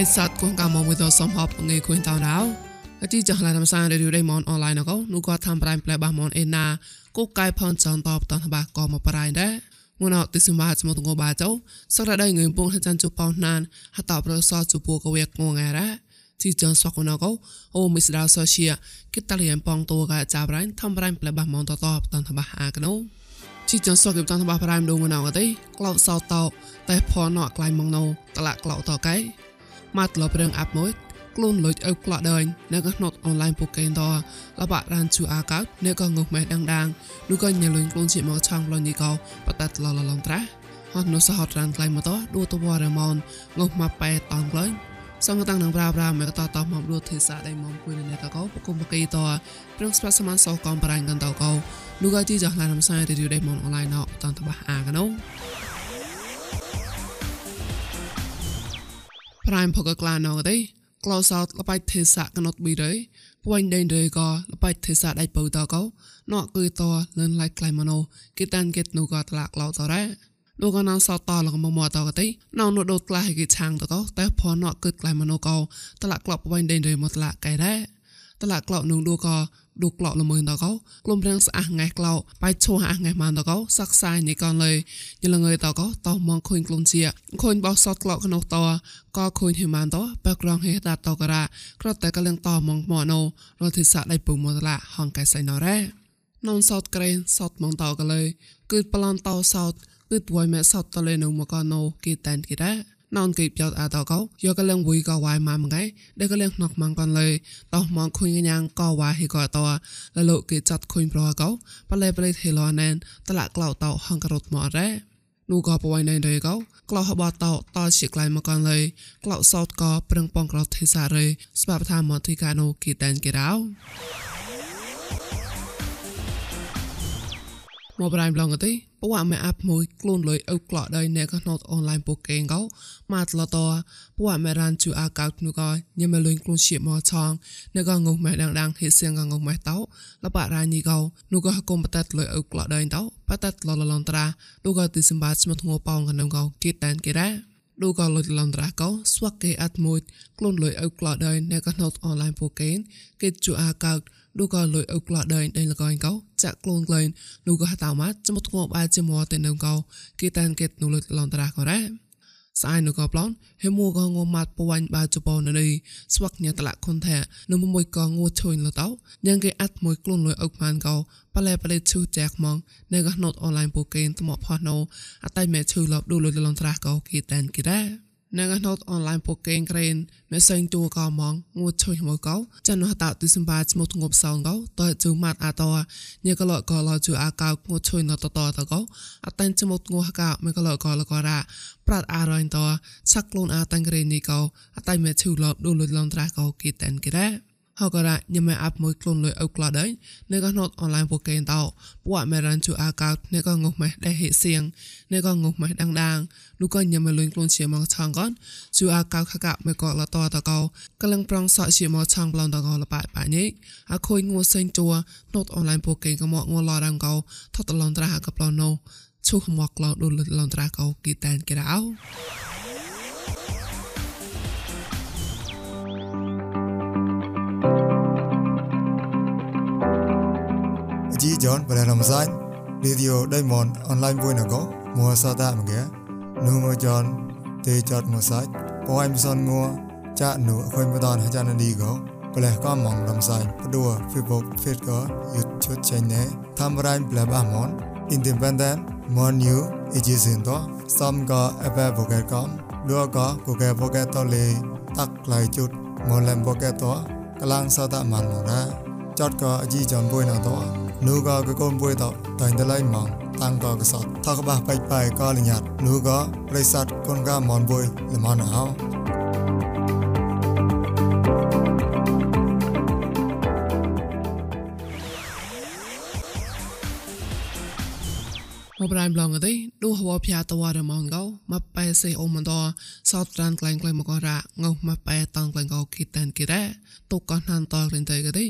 រិស័តគងកាមមួយទៅសំហបងៃគួយតោដៅអតិចហឡានមសានរីយដេមនអនឡាញកោនោះក៏ធ្វើប្រៃផ្លែបះមនអេណាគូកៃផនចនតបតនបាក៏មកប្រៃដែរងួនអត់ទិសមាស្មតងបាចោសរដៃងើពងចាន់ជប៉ុនណានហតប្រសជពូកវេកងងារ៉ាទីចនសកណកោអូមិស្ដាសសជាគិតលៀនប៉ងតូកាចាប្រៃធ្វើប្រៃផ្លែបះមនតតបតនបាអាកណូជីចនសកបតនបាប្រៃដងណងទេក្លោសោតោតែផនអក្លៃម៉ងណូតឡាក្លោតកៃ ម៉ាត់លបរឿងអាប់មួយខ្លួនលុយអើក្លោដើញនៅក៏ណត់អនឡាញពូកេនតលបារានជូអាកោនៅក៏ងុះម៉ែដាងដាងនោះក៏ញលុយខ្លួនជាមកឆងលុយនេះក៏បតាត់លលឡងត្រាហត់នោះសហតរានក្លៃមកតដួតវរមនងុះមកប៉ែតងក្លែងសងតាំងនឹងប្រាប្រាមកតតមកដួទេសាដៃមកគួយនៅតកោបគុំបកៃតព្រឹងស្បាសមានសកំប្រាញ់កន្តកោនោះក៏ជីចឡានំសាយរីយដៃមកអនឡាញណោតន្តបះអាកណូ ប្រាំផកក្លាណោទេក្លោសោតលបៃទេសៈកណត់ប៊ីរេពួយដេនរេក៏លបៃទេសៈដៃបើតកោណោគឺតលឿនឡៃក្លៃម៉ណូគេតានគេនូក៏តឡាក់ឡោតរ៉ាលោកក៏នឹងសតតលកមកមកតកទេណៅនោះដូតក្លាយគេឆាងតកោតែផនណោគឺក្លៃម៉ណូកោតឡាក់ក្លប់ពួយដេនរេមកតឡាក់កែរ៉ាតឡាក់ក្លោនឹងឌូក៏ ឌូក្លោល្មើនតកោក្លុំរាំងស្អះង៉ែក្លោបាយឈោះអះង៉ែម៉ានតកោសាក់សាយនេះកនលើយលងើតកោតោមងខុញក្លុំជាខុញបោសតក្លោក្នុងតក៏ខុញហេម៉ានតបែក្រងហេតាតករ៉ាក្រតែកលងតមងម៉ណូរទិសាដៃពុមតឡាហងកែសៃណរ៉េននសតក្រេនសតមងតកលើគឺប្លន់តសតគឺទួយមែសតតលេនៅមកកណូគេតានគេរ៉ា ននគេပြောអាតកោយកកលងវីកវ៉ៃម៉ាំងៃដែលកលងណកម៉ងកនលើតោះមកខុញកញ្ញាងកវ៉ាហេកតលលោកគេចាត់ខុញប្រកោបលែបលេហេឡណានតឡាក្លោតោហងករត់មករ៉េនោះក៏បវៃណៃរេកោក្លោហបតោតជាក្លៃមកកនលើក្លោសោតក៏ប្រឹងប៉ងក្រទេសារេស្បាបថាមតិកាណូគីតានគេរោ មកប្រៃប្លងកទេពួកអាមេអាប់មួយខ្លួនលុយអុកក្លោដៃអ្នកក៏ណតអនឡាញពូកេងកោម៉ាត់លតពួកអាមេរ៉ានជូអាកោនោះក៏ញ៉ាំលុយខ្លួនជាមកឆងអ្នកក៏ងុំម៉ែដាងដាងហេសៀងក៏ងុំម៉ែតោលបារ៉ាញីកោនោះក៏កុំបតាត់លុយអុកក្លោដៃតោបតាត់លលឡនត្រានោះក៏ទីសម្បត្តិស្មត់ងោប៉ោងកណងកោគិតតានគេរ៉ាឌូក៏លុយឡនត្រាកោស្វាក់គេអាត់មួយខ្លួនលុយអុកក្លោដៃអ្នកក៏ណតអនឡាញពូកេងគេជូអាកោ នោះក៏លុយអុកក្លោដៃដេញលកងកោចាក់ខ្លួនក្លែងនោះក៏ហតៅម៉ាចមុតងបអាជាមួតែនៅកោគេតានគេនោះលុយឡនត្រាក៏រ៉ាស្អាយនោះក៏ប្លន់ហេមួក៏ងម៉ាត់ពួញបាជប៉ុននៅនេះស្វាក់ញ៉ាតឡាក់ខុនថានៅមួយក៏ងួឈុញលតោយ៉ាងគេអាត់មួយខ្លួនលុយអុកម៉ានកោប៉លែប៉លែឈូចែកម៉ងនៅក៏ណូតអនឡាញពូកេនថ្មផោះណូអតៃមេឈឺលបឌូលុយឡនត្រាក៏គេតានគេរ៉ា នៅណូតអនឡាញពូកេងក្រេនមេសេងទូកោម៉ងងួជួយមកកោចាននោះតាទិសម្បាស្មុតងប់សងកោតើជូម៉ាត់អាតោញេកលកលជូអាកោងួជួយណតតតកោអតាញ់ចមុតងួហកមេកលកលករ៉ាប្រាត់អារ៉ាញ់តសាក់ខ្លួនអាតាំងក្រេនីកោអតៃមេឈូលបឌូលុយឡងត្រាកោគីតានគេរ៉ា ហករ៉ាញ៉ាំអាប់មួយខ្លួនលុយអុកក្លាដៃនៅក៏ណត់អនឡាញពូកេនតោពួកអមេរិនជូអាកោនៅក៏ងុះម៉េះដែលហេសៀងនៅក៏ងុះម៉េះដាងដាងនោះក៏ញ៉ាំលុយខ្លួនជាមកឆងកនជូអាកោខកមកក៏លតតកោកលឹងប្រងសក់ជាមកឆងប្លន់តកោលបាក់បាញ់អាខុយងួសេងជួណត់អនឡាញពូកេនក៏មកងួឡរងកោថតឡនត្រាក៏ប្លន់ណូឈូមកក្លោដូលឡនត្រាកោគីតានគេរោ ji John Balam Sai Radio Diamond online vui nago mua sa ta ma ge nu ngo John te chot mo sai ko ai mi son ngo cha nu khoi ma don ha cha na di go ple ka mong lam sai padua Facebook Face ko YouTube channel tham rai ple ba mon independent mon new agency to som ko ap vocal com lo ko ko ke vocal to le tak lai chut mo lem vocal to kalang sa ta man mo ra chot ko aji John boy na to นูก็กะกอนป่วยต่อตันตะไลมังตังก็กะสอดทักบะไปไปก็ลิญาตนูก็บริษัทคนกามอนป่วยละมานา ប្រប្រាំប្លងទេឌូហវភះតវរមងកោមកប៉ែសេអូមន្តសោតរានក្លែងក្លែងមករា ងោមកប៉ែតងក្លែងកោគិតានគិរ៉ាទុកកោណានតក្លែងទៅកទេ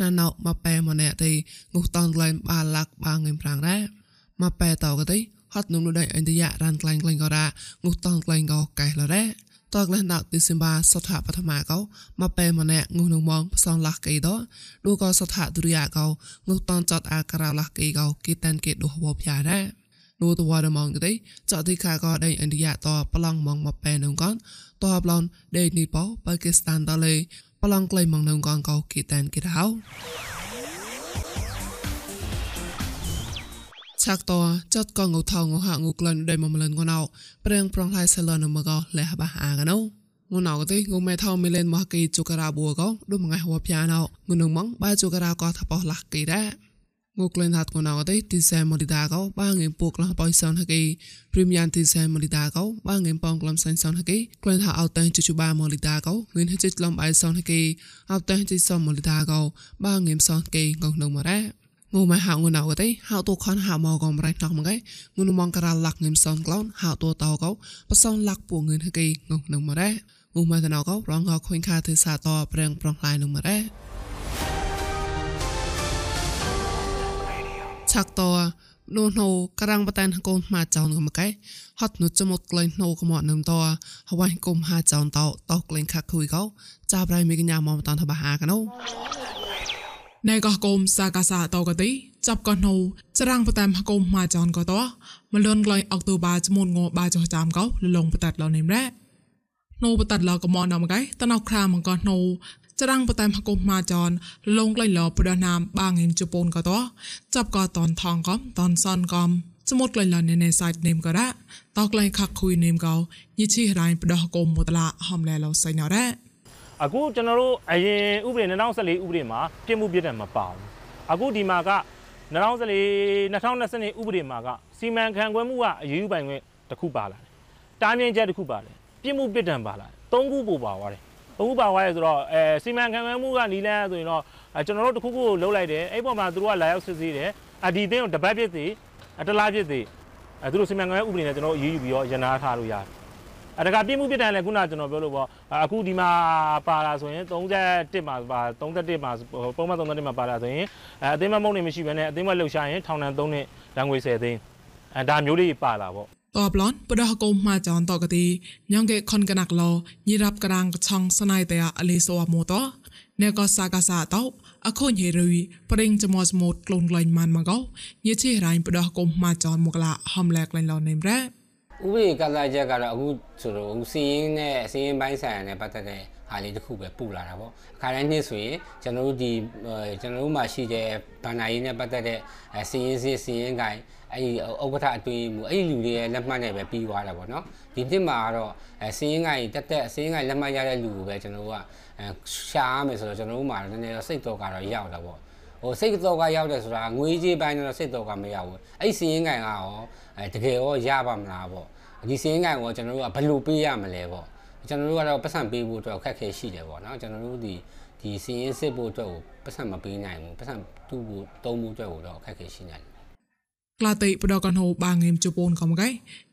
ណានោមកប៉ែម៉ណែទេងោតងក្លែងបាឡាក់បាងឹមប្រាំងរ៉ាមកប៉ែតកទេហត់នឹងនោះដែរអន្តយៈរានក្លែងក្លែងកោរ៉ាងោតងក្លែងកោកែលរ៉ាតក្លះដាក់ទិសិមបាសថាបឋមកោមកពេលម្នាក់ងុះនឹងមងផ្សងឡាស់គេដឌូក៏សថាទុរិយាកោងុះតនចតអាការៈឡាស់គេកោគេតានគេដូហវភយារ៉ា នោះទៅវត្តមងទៅចតទីខាក៏ដេឥណ្ឌាតប្លង់មងមកបែនឹងកនតប្លន់ដេនីប៉ូប៉ាគីស្ថានតលេប្លង់ក្លែងមងនឹងកនកោគេតានគេហៅឆាក់តចតកងឧថងហាងុក្លនដេមមលនកណៅប្រេងប្រងឡៃសលនមកោលេះបះអាកណៅងុនអកទេងុំមេថោមីលេនមកគីជូការ៉ាបួកោដូចមួយហួភាណៅងុនងម៉ងបាយជូការ៉ាកោថាបោះលះគីដែរងុក្លែនហាត់ងុនអកទេទីសែមលីដាកោបាងងេពូក្លះបោសនហកីព្រី មយ៉ាងទីសែមលីដាកោបាងងេប៉ងក្លំសាញ់សនហកីក្លែនហាអត់តែជជូបាមលីដាកោងឿនហិជក្លំបៃសនហកីអត់តែជសំមលីដាកោបាងងេសនកេងងនងមករ៉ាងូម៉ែហៅងូណៅទេហៅតូខនហៅមកកំរៃណោះមកឯងូនមងការឡាក់ងឹមសនក្លូនហៅតូតោកោបសនឡាក់ពូងឿនហកេងងនឹងមករ៉ាងូម៉ែតណៅកោរងកខុញខាទិសាតប្រេងប្រងឡាយនឹងមករ៉ា ឆាក់តោនោះណូកាំងបតានកូនម៉ាចោនកំកែហត់នោះចមុតក្លែងណូកមកនឹមតោហវ៉ៃគុំហាចោនតោតោក្លែងខាក់គួយកោចាប់រៃមីកញ្ញាមកបតានថាបាហាកណូណែកោះគុំសាកាសាតោកទីចាប់កោះណូច្រាំងបតាមកុំម៉ាចោនកោតោមលនក្លែងអុកតូបាចមុនងបាចោះចាមកោលលងបតាត់ឡោនេមរ៉ាណូបតាត់ឡោកមកណោមកែតណោខ្រាមកោះណូ ចរាំងបតាមហកុមាចនលងក្លៃលប្រណាមបាងឯងជប៉ុនកតចាប់កតនថងកំតនសនកំចមុតក្លៃលនេនេសាយនេមករ៉ាតក្លៃខខុយនេមកោញិឈីរ៉ៃប្រដោះកុំមតឡាហំឡែលោសៃណរ៉ាအခုကျွန်တော်တို့အရင်ဥပဒေ2014ဥပဒေမှာပြစ်မှုပြစ်ဒဏ်မပါဘူးအခုဒီမှာက2014 2020ဥပဒေမှာကစီမံခန့်ခွဲမှုကအရေးယူပိုင်ခွင့်တစ်ခုပါလာတယ်တားမြင့်ချက်တစ်ခုပါတယ်ပြစ်မှုပြစ်ဒဏ်ပါလာတယ်သုံးခုပို့ပါသွားတယ် သုံးခုပါသွားရဲဆိုတော့အဲစီမံခန့်ခွဲမှုကနီးလန်းဆိုရင်တော့ကျွန်တော်တို့တစ်ခုခုကိုလှုပ်လိုက်တယ်အဲ့ပေါ်မှာသူတို့ကလာရောက်စစ်ဆေးတယ်အဒီတင်းကိုတပတ်ပြစ်စီတလားပြစ်စီအဲသူတို့စီမံခန့်ခွဲဥပဒေနဲ့ကျွန်တော်တို့အရေးယူပြီးတော့ရန်နာထားလို့ရတယ်အဲဒါကပြစ်မှုပြစ်ဒဏ်လည်းခုနကျွန်တော်ပြောလို့ပေါ့အခုဒီမှာပါလာဆိုရင်31မှာပါ31မှာပုံမှန်31မှာပါလာဆိုရင်အဲအသိမမုံနေမရှိဘဲနဲ့အသိမလှုပ်ရှားရင်ထောင်ဒဏ်3နှစ်ဒဏ်ငွေ10သိန်းအဲဒါမျိုးလေးပါလာပေါ့ តបឡនបដកុំម៉ាចនតកទីញ៉ងកេខុនកណាក់ឡញីរាប់ក្រាងកឆងស្នៃតែអលីសវមូតណេកសាកាសាតោអខុញហេរុយប្រេងចមោស្មូតក្លូនក្លែងម៉ាន់មកោញីឈីរ៉ៃបដកុំម៉ាចនមកឡាហំលែកលែងឡនេមរ៉ាဥပဒေကစားချက်ကတော့အခုဆိုတော့အခုစီးရင်နဲ့စီးရင်ပိုင်းဆိုင်ရာနဲ့ပတ်သက်တဲ့ ဟာလေးတစ်ခုပဲပူလာတာပေါ့အခါတိုင်းနှစ်ဆိုရင်ကျွန်တော်တို့ဒီကျွန်တော်တို့မှာရှိတဲ့ဘဏ္ဍာရေးနဲ့ပတ်သက်တဲ့စီးရင်စီးစီးရင်ကိုင်းအဲ့ဒီဥက္ကဋ္ဌအတွင်းမှုအဲ့ဒီလူတွေရဲ့လက်မှတ်နဲ့ပဲပြီးသွားတာပေါ့နော်ဒီနှစ်မှာတော့စီးရင်ကိုင်းတက်တက်စီးရင်ကိုင်းလက်မှတ်ရတဲ့လူကိုပဲကျွန်တော်တို့ကရှားမယ်ဆိုတော့ကျွန်တော်တို့မှာနည်းနည်းတော့စိတ်တော့ကတော့ရောက်တာပေါ့ဟိုစိတ်တော့ကရောက်တယ်ဆိုတာငွေကြေးပိုင်းတော့စိတ်တော့ကမရောက်ဘူးအဲ့စီးရင်ကိုင်းကရောအဲတကယ်ရောရပါမလားပေါ့ဒီစင်းကန်ကိုကျွန်တော်တို့ကဘယ်လိုပေးရမလဲပေါ့ ကျွန်တော်တို့ကတော့ပတ်စံပေးဖို့အတွက်ခက်ခဲရှိတယ်ပေါ့နော်ကျွန်တော်တို့ဒီဒီစင်းရင်စစ်ဖို့အတွက်ကိုပတ်စံမပေးနိုင်ဘူးပတ်စံတူဖို့တုံးဖို့အတွက်ကိုတော့ခက်ခဲရှိနေတယ်ក្លាតិបដកណូបាងឹមជប៉ុនកុំកៃ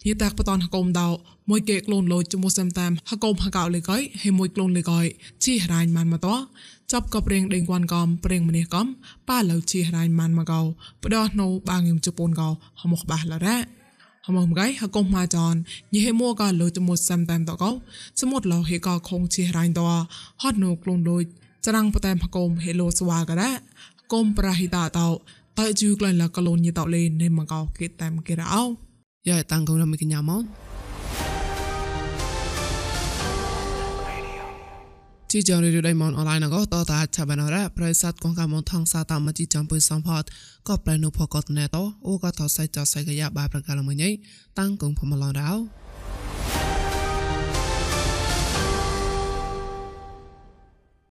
យេតាក់បតនហកុំដៅមួយកេក្លូនលោជមុសំតាមហកុំហកៅលេកៃហេមួយក្លូនលេកៃជីហរាញ់ម៉ាន់មកតចាប់កប្រេងដេងគួនកំប្រេងម្នេះកំប៉ាឡៅជីហរាញ់ម៉ាន់មកកៅបដណូបាងឹមជប៉ុនកៅហមកបាសឡារ៉ា ហមងៃហកុំម៉ាចនញិហេមួកលោចមុតសំតាមតកោសមុតលោហេកខងជារ៉ៃតហត់នូក្លូនលួយចរាំងបតែហកុំហេលោស្វាករ៉ាកុំប្រហិតាតោតើជូក្លែងលកលូនញិតលេនេមកោគេតាមគេរោយ៉ាតាំងកងរមិកញ្ញាមក ជីចងរីដៃមនអនឡាញក៏តតាឆាបានរ៉ាប្រិស័តកងកាមនថងសាតាមជីចំពុយសំផតក៏ប្រែនុផកតណែតអូក៏តសៃចសៃកយ៉ាបាប្រកាលមួយញ៉ៃតាំងកងផមឡងរោ